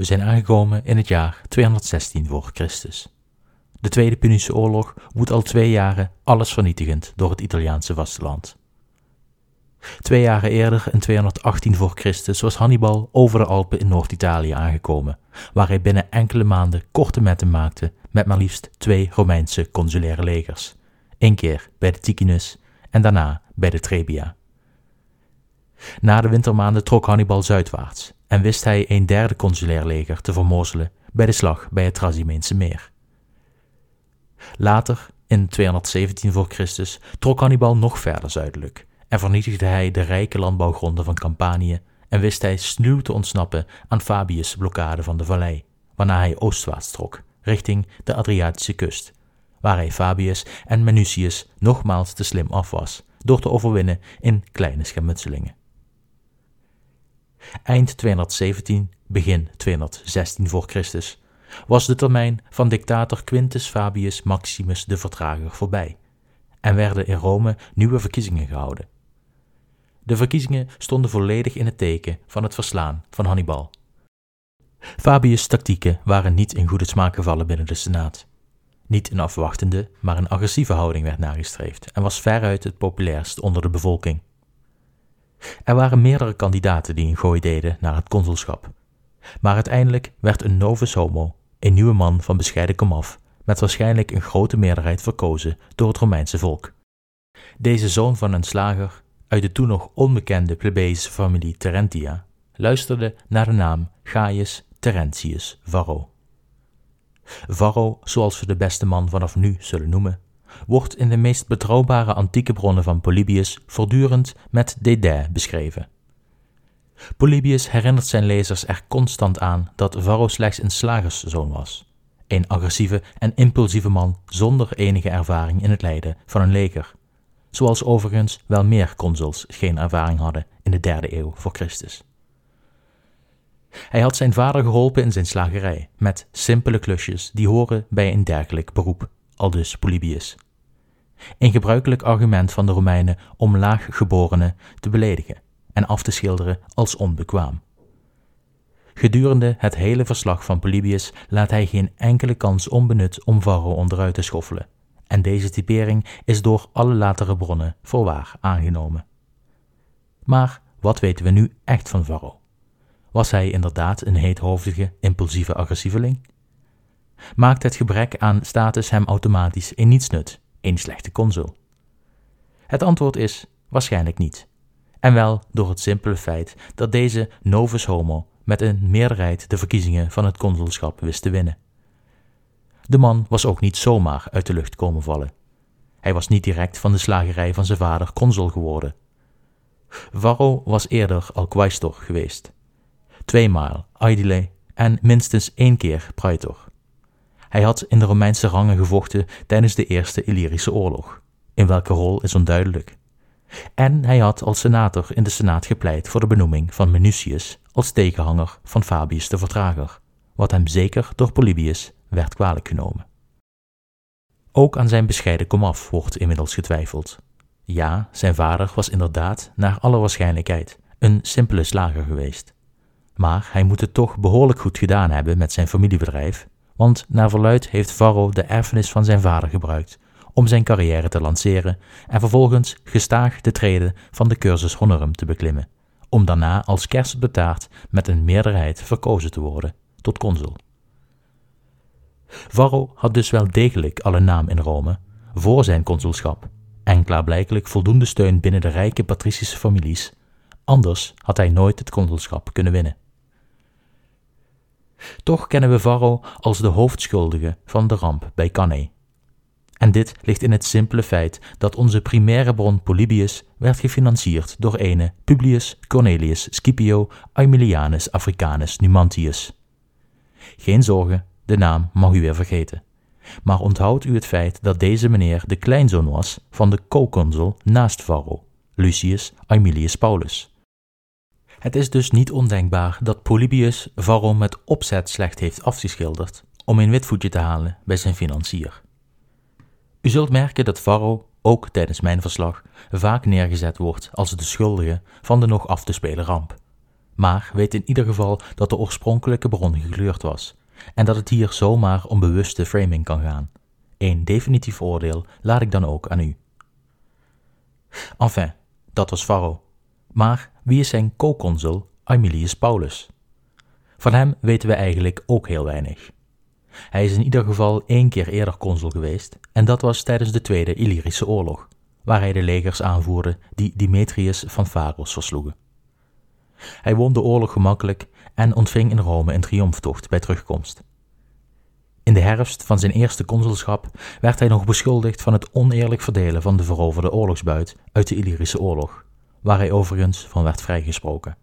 We zijn aangekomen in het jaar 216 voor Christus. De Tweede Punische Oorlog woedt al twee jaren alles vernietigend door het Italiaanse vasteland. Twee jaren eerder, in 218 voor Christus, was Hannibal over de Alpen in Noord-Italië aangekomen, waar hij binnen enkele maanden korte metten maakte met maar liefst twee Romeinse consulaire legers. Eén keer bij de Ticinus en daarna bij de Trebia. Na de wintermaanden trok Hannibal zuidwaarts en wist hij een derde consulair leger te vermozelen bij de slag bij het Trasimeense meer. Later, in 217 voor Christus, trok Hannibal nog verder zuidelijk en vernietigde hij de rijke landbouwgronden van Campanië en wist hij sluw te ontsnappen aan Fabius' blokkade van de vallei, waarna hij oostwaarts trok, richting de Adriatische kust, waar hij Fabius en Minucius nogmaals te slim af was, door te overwinnen in kleine schermutselingen. Eind 217, begin 216 voor Christus, was de termijn van dictator Quintus Fabius Maximus de Vertrager voorbij en werden in Rome nieuwe verkiezingen gehouden. De verkiezingen stonden volledig in het teken van het verslaan van Hannibal. Fabius' tactieken waren niet in goede smaak gevallen binnen de Senaat. Niet een afwachtende, maar een agressieve houding werd nagestreefd en was veruit het populairst onder de bevolking. Er waren meerdere kandidaten die een gooi deden naar het consulschap, maar uiteindelijk werd een novus homo, een nieuwe man van bescheiden komaf, met waarschijnlijk een grote meerderheid verkozen door het Romeinse volk. Deze zoon van een slager uit de toen nog onbekende plebejische familie Terentia luisterde naar de naam Gaius Terentius Varro. Varro, zoals we de beste man vanaf nu zullen noemen, wordt in de meest betrouwbare antieke bronnen van Polybius voortdurend met dédain beschreven. Polybius herinnert zijn lezers er constant aan dat Varro slechts een slagerszoon was, een agressieve en impulsieve man zonder enige ervaring in het leiden van een leger, zoals overigens wel meer consuls geen ervaring hadden in de derde eeuw voor Christus. Hij had zijn vader geholpen in zijn slagerij met simpele klusjes die horen bij een dergelijk beroep, aldus Polybius. Een gebruikelijk argument van de Romeinen om laaggeborenen te beledigen en af te schilderen als onbekwaam. Gedurende het hele verslag van Polybius laat hij geen enkele kans onbenut om Varro onderuit te schoffelen en deze typering is door alle latere bronnen voor waar aangenomen. Maar wat weten we nu echt van Varro? Was hij inderdaad een heethoofdige, impulsieve agressieveling? Maakt het gebrek aan status hem automatisch een nietsnut, een slechte consul? Het antwoord is waarschijnlijk niet. En wel door het simpele feit dat deze novus homo met een meerderheid de verkiezingen van het consulschap wist te winnen. De man was ook niet zomaar uit de lucht komen vallen. Hij was niet direct van de slagerij van zijn vader consul geworden. Varro was eerder al quaestor geweest. Tweemaal aedile en minstens één keer praetor. Hij had in de Romeinse rangen gevochten tijdens de Eerste Illyrische Oorlog. In welke rol is onduidelijk. En hij had als senator in de Senaat gepleit voor de benoeming van Minucius als tegenhanger van Fabius de Vertrager, wat hem zeker door Polybius werd kwalijk genomen. Ook aan zijn bescheiden komaf wordt inmiddels getwijfeld. Ja, zijn vader was inderdaad, naar alle waarschijnlijkheid, een simpele slager geweest. Maar hij moet het toch behoorlijk goed gedaan hebben met zijn familiebedrijf, want naar verluid heeft Varro de erfenis van zijn vader gebruikt om zijn carrière te lanceren en vervolgens gestaag de treden van de cursus honorum te beklimmen, om daarna als kerst op met een meerderheid verkozen te worden tot consul. Varro had dus wel degelijk al een naam in Rome voor zijn consulschap en klaarblijkelijk voldoende steun binnen de rijke patricische families, anders had hij nooit het consulschap kunnen winnen. Toch kennen we Varro als de hoofdschuldige van de ramp bij Cannae. En dit ligt in het simpele feit dat onze primaire bron Polybius werd gefinancierd door ene Publius Cornelius Scipio Aemilianus Africanus Numantius. Geen zorgen, de naam mag u weer vergeten. Maar onthoudt u het feit dat deze meneer de kleinzoon was van de co-consul naast Varro, Lucius Aemilius Paulus. Het is dus niet ondenkbaar dat Polybius Varro met opzet slecht heeft afgeschilderd om een witvoetje te halen bij zijn financier. U zult merken dat Varro, ook tijdens mijn verslag, vaak neergezet wordt als de schuldige van de nog af te spelen ramp. maar weet in ieder geval dat de oorspronkelijke bron gekleurd was en dat het hier zomaar om bewuste framing kan gaan. Een definitief oordeel laat ik dan ook aan u. Enfin, dat was Varro. Maar wie is zijn co-consul Aemilius Paulus? Van hem weten we eigenlijk ook heel weinig. Hij is in ieder geval één keer eerder consul geweest, en dat was tijdens de Tweede Illyrische Oorlog, waar hij de legers aanvoerde die Demetrius van Pharos versloegen. Hij won de oorlog gemakkelijk en ontving in Rome een triomftocht bij terugkomst. In de herfst van zijn eerste consulschap werd hij nog beschuldigd van het oneerlijk verdelen van de veroverde oorlogsbuit uit de Illyrische oorlog, waar hij overigens van werd vrijgesproken.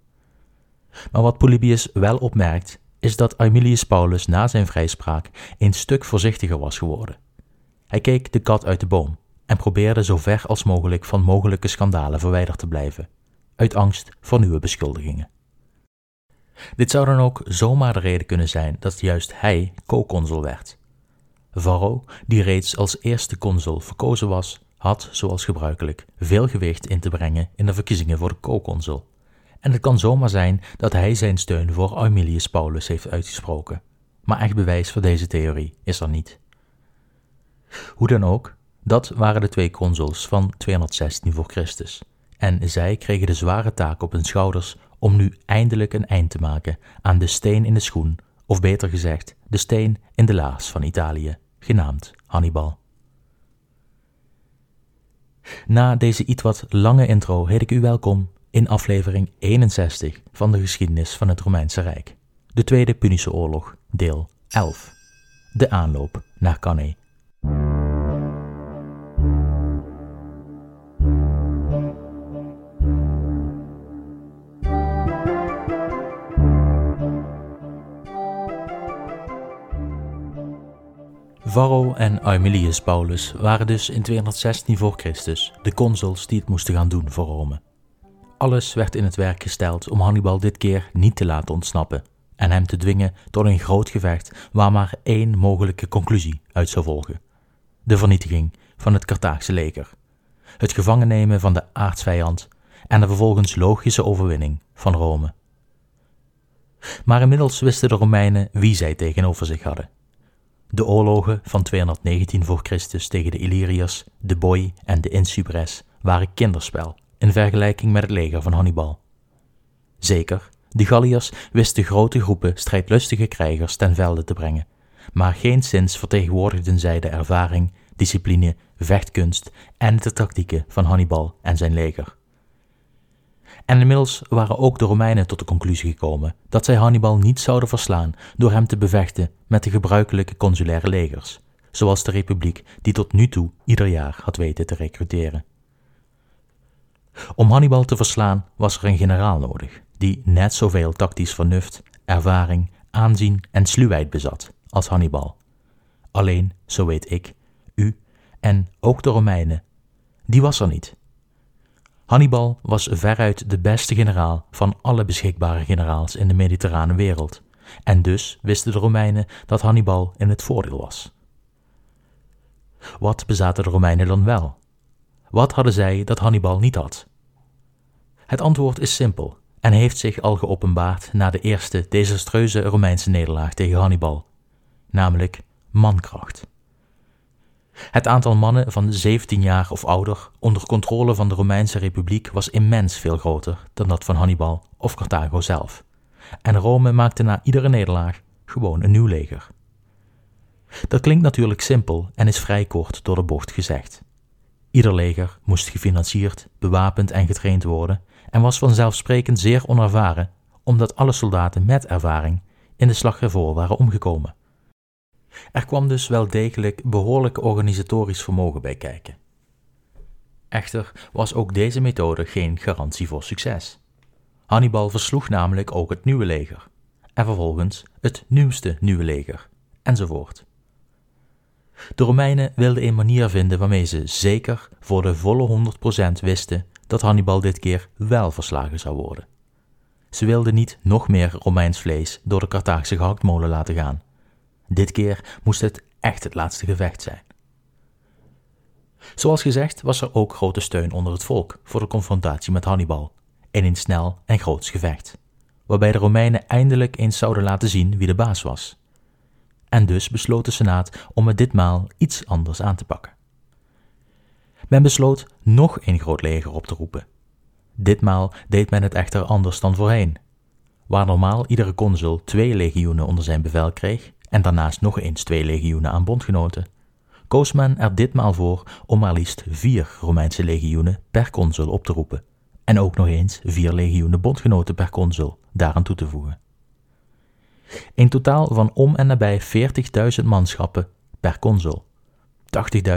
Maar wat Polybius wel opmerkt, is dat Aemilius Paulus na zijn vrijspraak een stuk voorzichtiger was geworden. Hij keek de kat uit de boom en probeerde zo ver als mogelijk van mogelijke schandalen verwijderd te blijven, uit angst voor nieuwe beschuldigingen. Dit zou dan ook zomaar de reden kunnen zijn dat juist hij co-consul werd. Varro, die reeds als eerste consul verkozen was, had, zoals gebruikelijk, veel gewicht in te brengen in de verkiezingen voor de co-consul. En het kan zomaar zijn dat hij zijn steun voor Aemilius Paulus heeft uitgesproken. Maar echt bewijs voor deze theorie is er niet. Hoe dan ook, dat waren de twee consuls van 216 voor Christus. En zij kregen de zware taak op hun schouders om nu eindelijk een eind te maken aan de steen in de schoen, of beter gezegd, de steen in de laars van Italië, genaamd Hannibal. Na deze iets wat lange intro heet ik u welkom in aflevering 61 van de geschiedenis van het Romeinse Rijk, de Tweede Punische Oorlog, deel 11, de aanloop naar Cannae. Varro en Aemilius Paulus waren dus in 216 voor de consuls die het moesten gaan doen voor Rome. Alles werd in het werk gesteld om Hannibal dit keer niet te laten ontsnappen en hem te dwingen tot een groot gevecht waar maar één mogelijke conclusie uit zou volgen: de vernietiging van het Carthaagse leger, het gevangen nemen van de aardsvijand en de vervolgens logische overwinning van Rome. Maar inmiddels wisten de Romeinen wie zij tegenover zich hadden. De oorlogen van 219 voor Christus tegen de Illyriërs, de Boii en de Insubres waren kinderspel in vergelijking met het leger van Hannibal. Zeker, de Galliërs wisten grote groepen strijdlustige krijgers ten velde te brengen, maar geenszins vertegenwoordigden zij de ervaring, discipline, vechtkunst en de tactieken van Hannibal en zijn leger. En inmiddels waren ook de Romeinen tot de conclusie gekomen dat zij Hannibal niet zouden verslaan door hem te bevechten met de gebruikelijke consulaire legers, zoals de republiek die tot nu toe ieder jaar had weten te recruteren. Om Hannibal te verslaan was er een generaal nodig, die net zoveel tactisch vernuft, ervaring, aanzien en sluwheid bezat als Hannibal. Alleen, zo weet ik, u en ook de Romeinen, die was er niet. Hannibal was veruit de beste generaal van alle beschikbare generaals in de mediterrane wereld, en dus wisten de Romeinen dat Hannibal in het voordeel was. Wat bezaten de Romeinen dan wel? Wat hadden zij dat Hannibal niet had? Het antwoord is simpel en heeft zich al geopenbaard na de eerste desastreuze Romeinse nederlaag tegen Hannibal, namelijk mankracht. Het aantal mannen van 17 jaar of ouder onder controle van de Romeinse Republiek was immens veel groter dan dat van Hannibal of Carthago zelf. En Rome maakte na iedere nederlaag gewoon een nieuw leger. Dat klinkt natuurlijk simpel en is vrij kort door de bocht gezegd. Ieder leger moest gefinancierd, bewapend en getraind worden en was vanzelfsprekend zeer onervaren, omdat alle soldaten met ervaring in de slag ervoor waren omgekomen. Er kwam dus wel degelijk behoorlijk organisatorisch vermogen bij kijken. Echter was ook deze methode geen garantie voor succes. Hannibal versloeg namelijk ook het nieuwe leger, en vervolgens het nieuwste nieuwe leger, enzovoort. De Romeinen wilden een manier vinden waarmee ze zeker voor de volle 100% wisten dat Hannibal dit keer wel verslagen zou worden. Ze wilden niet nog meer Romeins vlees door de Carthaagse gehaktmolen laten gaan. Dit keer moest het echt het laatste gevecht zijn. Zoals gezegd was er ook grote steun onder het volk voor de confrontatie met Hannibal in een snel en groots gevecht. waarbij de Romeinen eindelijk eens zouden laten zien wie de baas was. En dus besloot de Senaat om het ditmaal iets anders aan te pakken. Men besloot nog een groot leger op te roepen. Ditmaal deed men het echter anders dan voorheen. Waar normaal iedere consul twee legioenen onder zijn bevel kreeg en daarnaast nog eens twee legioenen aan bondgenoten, koos men er ditmaal voor om maar liefst vier Romeinse legioenen per consul op te roepen en ook nog eens vier legioenen bondgenoten per consul daaraan toe te voegen. Een totaal van om en nabij 40.000 manschappen per consul.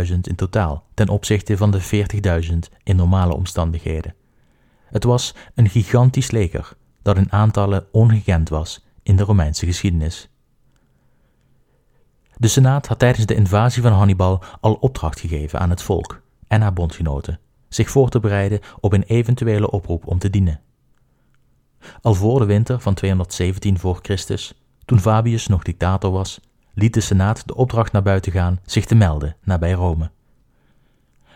80.000 in totaal ten opzichte van de 40.000 in normale omstandigheden. Het was een gigantisch leger dat in aantallen ongekend was in de Romeinse geschiedenis. De Senaat had tijdens de invasie van Hannibal al opdracht gegeven aan het volk en haar bondgenoten zich voor te bereiden op een eventuele oproep om te dienen. Al voor de winter van 217 voor Christus, toen Fabius nog dictator was, liet de Senaat de opdracht naar buiten gaan zich te melden nabij Rome.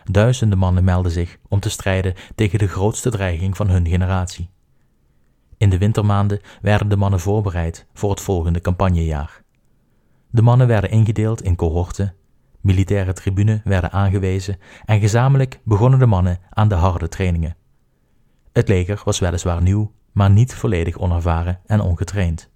Duizenden mannen melden zich om te strijden tegen de grootste dreiging van hun generatie. In de wintermaanden werden de mannen voorbereid voor het volgende campagnejaar. De mannen werden ingedeeld in cohorten, militaire tribunen werden aangewezen en gezamenlijk begonnen de mannen aan de harde trainingen. Het leger was weliswaar nieuw, maar niet volledig onervaren en ongetraind.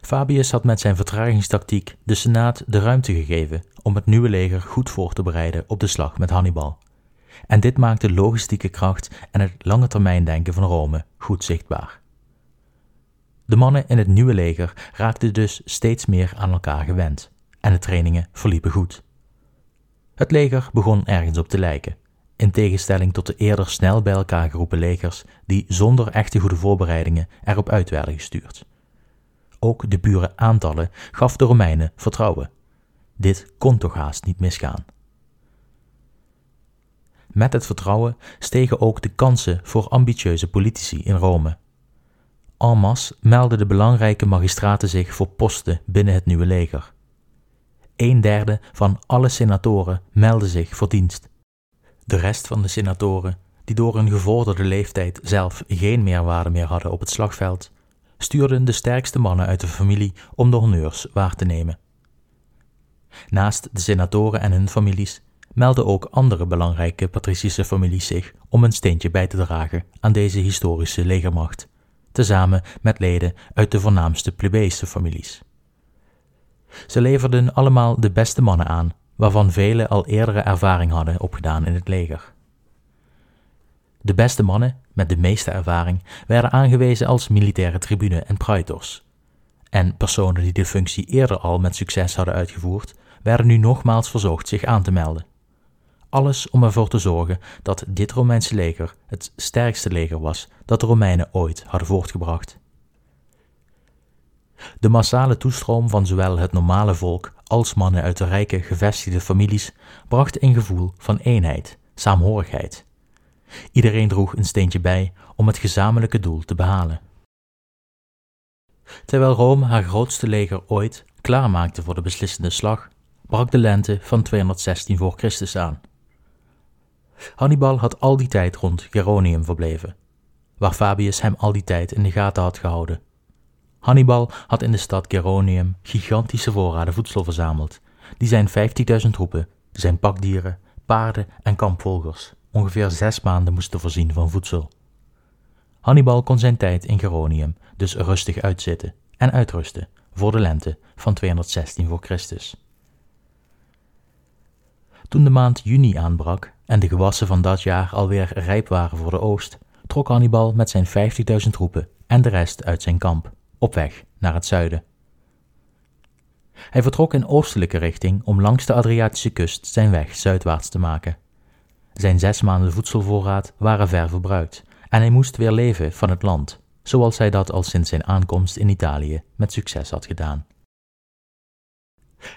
Fabius had met zijn vertragingstactiek de Senaat de ruimte gegeven om het nieuwe leger goed voor te bereiden op de slag met Hannibal. En dit maakte logistieke kracht en het lange termijn denken van Rome goed zichtbaar. De mannen in het nieuwe leger raakten dus steeds meer aan elkaar gewend en de trainingen verliepen goed. Het leger begon ergens op te lijken, in tegenstelling tot de eerder snel bij elkaar geroepen legers die zonder echte goede voorbereidingen erop uit werden gestuurd. Ook de pure aantallen gaf de Romeinen vertrouwen. Dit kon toch haast niet misgaan. Met het vertrouwen stegen ook de kansen voor ambitieuze politici in Rome. Masse meldden de belangrijke magistraten zich voor posten binnen het nieuwe leger. Een derde van alle senatoren meldde zich voor dienst. De rest van de senatoren, die door hun gevorderde leeftijd zelf geen meerwaarde meer hadden op het slagveld, stuurden de sterkste mannen uit de familie om de honneurs waar te nemen. Naast de senatoren en hun families melden ook andere belangrijke patricische families zich om een steentje bij te dragen aan deze historische legermacht, tezamen met leden uit de voornaamste plebejse families. Ze leverden allemaal de beste mannen aan, waarvan velen al eerdere ervaring hadden opgedaan in het leger. De beste mannen, met de meeste ervaring, werden aangewezen als militaire tribune en praetors. En personen die de functie eerder al met succes hadden uitgevoerd, werden nu nogmaals verzocht zich aan te melden. Alles om ervoor te zorgen dat dit Romeinse leger het sterkste leger was dat de Romeinen ooit hadden voortgebracht. De massale toestroom van zowel het normale volk als mannen uit de rijke gevestigde families bracht een gevoel van eenheid, saamhorigheid. Iedereen droeg een steentje bij om het gezamenlijke doel te behalen. Terwijl Rome haar grootste leger ooit klaarmaakte voor de beslissende slag, brak de lente van 216 voor Christus aan. Hannibal had al die tijd rond Geronium verbleven, waar Fabius hem al die tijd in de gaten had gehouden Hannibal had in de stad Geronium gigantische voorraden voedsel verzameld, die zijn 50.000 troepen, zijn pakdieren, paarden en kampvolgers ongeveer zes maanden moesten voorzien van voedsel. Hannibal kon zijn tijd in Geronium dus rustig uitzitten en uitrusten voor de lente van 216 voor Christus. Toen de maand juni aanbrak en de gewassen van dat jaar alweer rijp waren voor de oogst, trok Hannibal met zijn 50.000 troepen en de rest uit zijn kamp op weg naar het zuiden. Hij vertrok in oostelijke richting om langs de Adriatische kust zijn weg zuidwaarts te maken. Zijn zes maanden voedselvoorraad waren ver verbruikt en hij moest weer leven van het land, zoals hij dat al sinds zijn aankomst in Italië met succes had gedaan.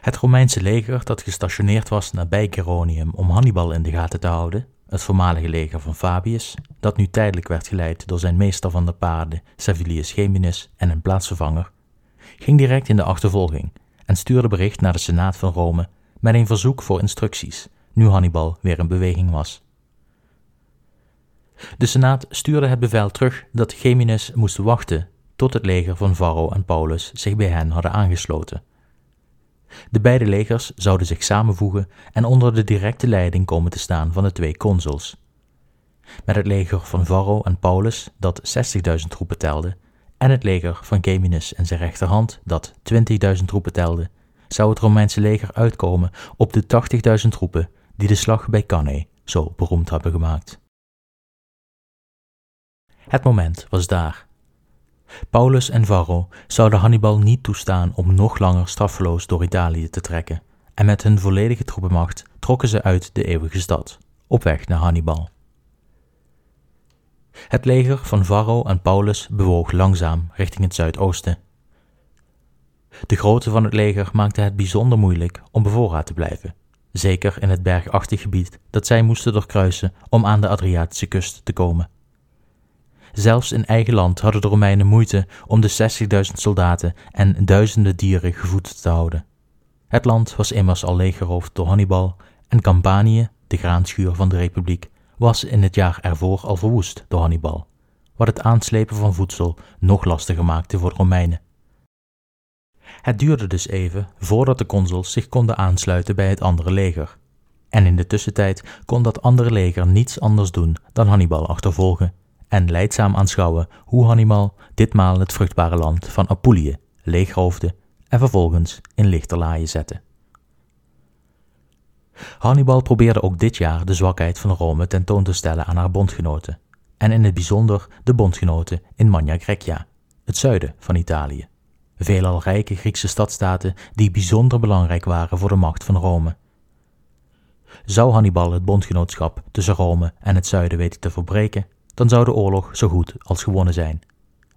Het Romeinse leger dat gestationeerd was nabij Geronium om Hannibal in de gaten te houden, het voormalige leger van Fabius, dat nu tijdelijk werd geleid door zijn meester van de paarden, Servilius Geminus, en een plaatsvervanger, ging direct in de achtervolging en stuurde bericht naar de Senaat van Rome met een verzoek voor instructies, nu Hannibal weer in beweging was. De Senaat stuurde het bevel terug dat Geminus moest wachten tot het leger van Varro en Paulus zich bij hen hadden aangesloten. De beide legers zouden zich samenvoegen en onder de directe leiding komen te staan van de twee consuls. Met het leger van Varro en Paulus, dat 60.000 troepen telde, en het leger van Geminus en zijn rechterhand, dat 20.000 troepen telde, zou het Romeinse leger uitkomen op de 80.000 troepen die de slag bij Cannae zo beroemd hebben gemaakt. Het moment was daar. Paulus en Varro zouden Hannibal niet toestaan om nog langer straffeloos door Italië te trekken, en met hun volledige troepenmacht trokken ze uit de eeuwige stad, op weg naar Hannibal. Het leger van Varro en Paulus bewoog langzaam richting het zuidoosten. De grootte van het leger maakte het bijzonder moeilijk om bevoorraad te blijven, zeker in het bergachtig gebied dat zij moesten doorkruisen om aan de Adriatische kust te komen. Zelfs in eigen land hadden de Romeinen moeite om de 60.000 soldaten en duizenden dieren gevoed te houden. Het land was immers al leeggeroofd door Hannibal en Campanië, de graanschuur van de republiek, was in het jaar ervoor al verwoest door Hannibal, wat het aanslepen van voedsel nog lastiger maakte voor de Romeinen. Het duurde dus even voordat de consuls zich konden aansluiten bij het andere leger. En in de tussentijd kon dat andere leger niets anders doen dan Hannibal achtervolgen en leidzaam aanschouwen hoe Hannibal ditmaal het vruchtbare land van Apulië leegroofde en vervolgens in lichterlaaien zette. Hannibal probeerde ook dit jaar de zwakheid van Rome tentoon te stellen aan haar bondgenoten, en in het bijzonder de bondgenoten in Magna Grecia, het zuiden van Italië. Veelal rijke Griekse stadstaten die bijzonder belangrijk waren voor de macht van Rome. Zou Hannibal het bondgenootschap tussen Rome en het zuiden weten te verbreken, dan zou de oorlog zo goed als gewonnen zijn.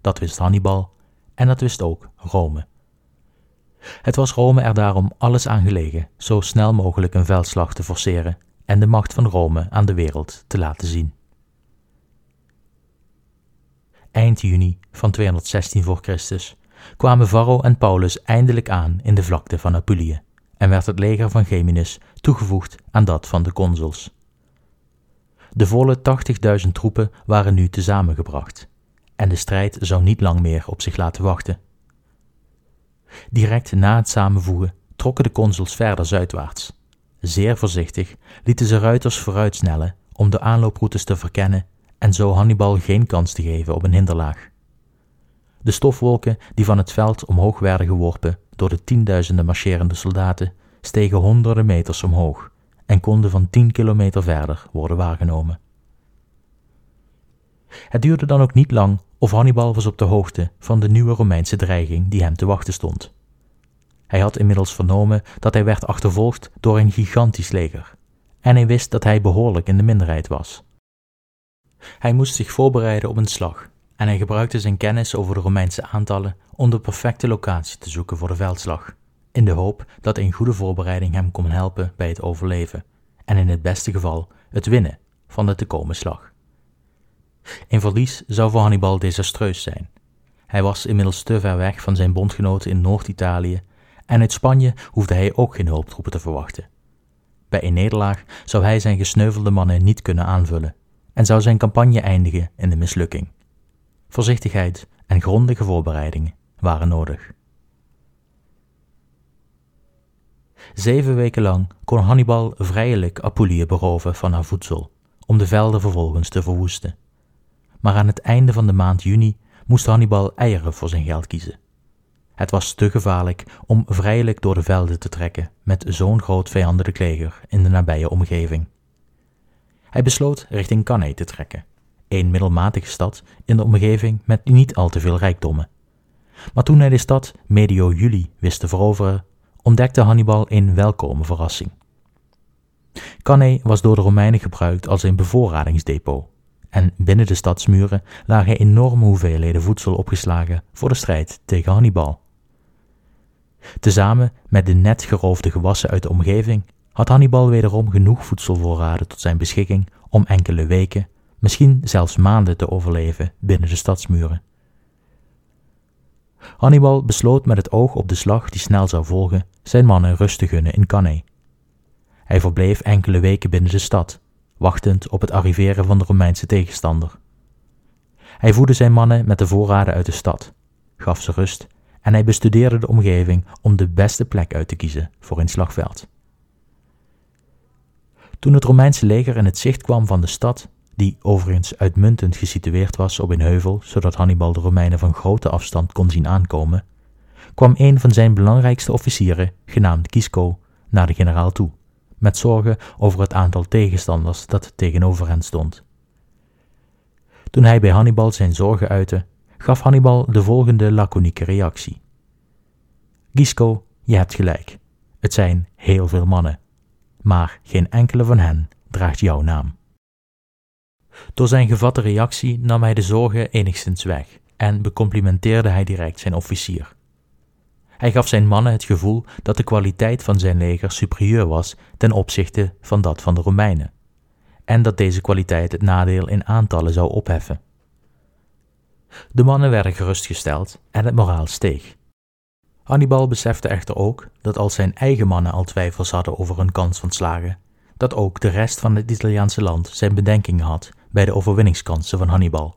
Dat wist Hannibal en dat wist ook Rome. Het was Rome er daarom alles aan gelegen zo snel mogelijk een veldslag te forceren en de macht van Rome aan de wereld te laten zien. Eind juni van 216 voor Christus kwamen Varro en Paulus eindelijk aan in de vlakte van Apulië en werd het leger van Geminus toegevoegd aan dat van de consuls. De volle 80.000 troepen waren nu tezamengebracht en de strijd zou niet lang meer op zich laten wachten. Direct na het samenvoegen trokken de consuls verder zuidwaarts. Zeer voorzichtig lieten ze ruiters vooruitsnellen om de aanlooproutes te verkennen en zo Hannibal geen kans te geven op een hinderlaag. De stofwolken die van het veld omhoog werden geworpen door de tienduizenden marcherende soldaten stegen honderden meters omhoog en konden van tien kilometer verder worden waargenomen. Het duurde dan ook niet lang of Hannibal was op de hoogte van de nieuwe Romeinse dreiging die hem te wachten stond. Hij had inmiddels vernomen dat hij werd achtervolgd door een gigantisch leger, en hij wist dat hij behoorlijk in de minderheid was. Hij moest zich voorbereiden op een slag, en hij gebruikte zijn kennis over de Romeinse aantallen om de perfecte locatie te zoeken voor de veldslag, in de hoop dat een goede voorbereiding hem kon helpen bij het overleven, en in het beste geval het winnen van de te komen slag. Een verlies zou voor Hannibal desastreus zijn. Hij was inmiddels te ver weg van zijn bondgenoten in Noord-Italië en uit Spanje hoefde hij ook geen hulptroepen te verwachten. Bij een nederlaag zou hij zijn gesneuvelde mannen niet kunnen aanvullen en zou zijn campagne eindigen in de mislukking. Voorzichtigheid en grondige voorbereidingen waren nodig. Zeven weken lang kon Hannibal vrijelijk Apulië beroven van haar voedsel, om de velden vervolgens te verwoesten maar aan het einde van de maand juni moest Hannibal eieren voor zijn geld kiezen. Het was te gevaarlijk om vrijelijk door de velden te trekken met zo'n groot vijandelijk leger in de nabije omgeving. Hij besloot richting Cannae te trekken, een middelmatige stad in de omgeving met niet al te veel rijkdommen. Maar toen hij de stad medio juli wist te veroveren, ontdekte Hannibal een welkome verrassing. Cannae was door de Romeinen gebruikt als een bevoorradingsdepot en binnen de stadsmuren lagen enorme hoeveelheden voedsel opgeslagen voor de strijd tegen Hannibal. Tezamen met de net geroofde gewassen uit de omgeving had Hannibal wederom genoeg voedselvoorraden tot zijn beschikking om enkele weken, misschien zelfs maanden te overleven binnen de stadsmuren. Hannibal besloot met het oog op de slag die snel zou volgen zijn mannen rust te gunnen in Cannae. Hij verbleef enkele weken binnen de stad, wachtend op het arriveren van de Romeinse tegenstander. Hij voedde zijn mannen met de voorraden uit de stad, gaf ze rust en hij bestudeerde de omgeving om de beste plek uit te kiezen voor een slagveld. Toen het Romeinse leger in het zicht kwam van de stad, die overigens uitmuntend gesitueerd was op een heuvel, zodat Hannibal de Romeinen van grote afstand kon zien aankomen, kwam een van zijn belangrijkste officieren, genaamd Gisco, naar de generaal toe, met zorgen over het aantal tegenstanders dat tegenover hen stond. Toen hij bij Hannibal zijn zorgen uitte, gaf Hannibal de volgende laconieke reactie. Gisco, je hebt gelijk. Het zijn heel veel mannen, maar geen enkele van hen draagt jouw naam. Door zijn gevatte reactie nam hij de zorgen enigszins weg en becomplimenteerde hij direct zijn officier. Hij gaf zijn mannen het gevoel dat de kwaliteit van zijn leger superieur was ten opzichte van dat van de Romeinen, en dat deze kwaliteit het nadeel in aantallen zou opheffen. De mannen werden gerustgesteld en het moraal steeg. Hannibal besefte echter ook dat als zijn eigen mannen al twijfels hadden over hun kans van slagen, dat ook de rest van het Italiaanse land zijn bedenkingen had bij de overwinningskansen van Hannibal.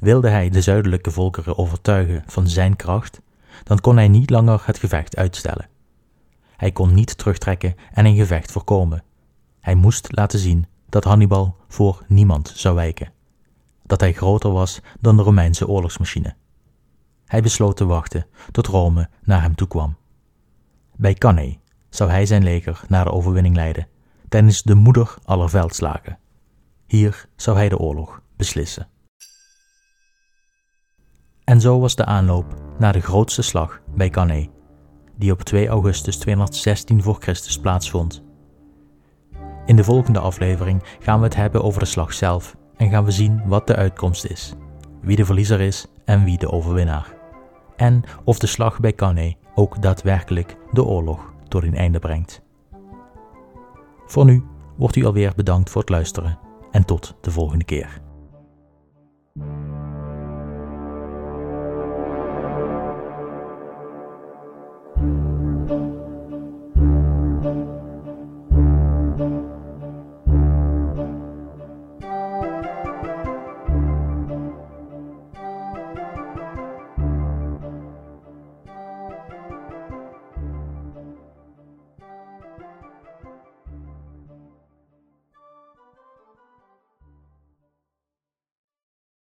Wilde hij de zuidelijke volkeren overtuigen van zijn kracht, dan kon hij niet langer het gevecht uitstellen. Hij kon niet terugtrekken en een gevecht voorkomen. Hij moest laten zien dat Hannibal voor niemand zou wijken, dat hij groter was dan de Romeinse oorlogsmachine. Hij besloot te wachten tot Rome naar hem toe kwam. Bij Cannae zou hij zijn leger naar de overwinning leiden, tijdens de moeder aller veldslagen. Hier zou hij de oorlog beslissen. En zo was de aanloop naar de grootste slag bij Cannae, die op 2 augustus 216 voor Christus plaatsvond. In de volgende aflevering gaan we het hebben over de slag zelf en gaan we zien wat de uitkomst is, wie de verliezer is en wie de overwinnaar. En of de slag bij Cannae ook daadwerkelijk de oorlog tot een einde brengt. Voor nu wordt u alweer bedankt voor het luisteren en tot de volgende keer.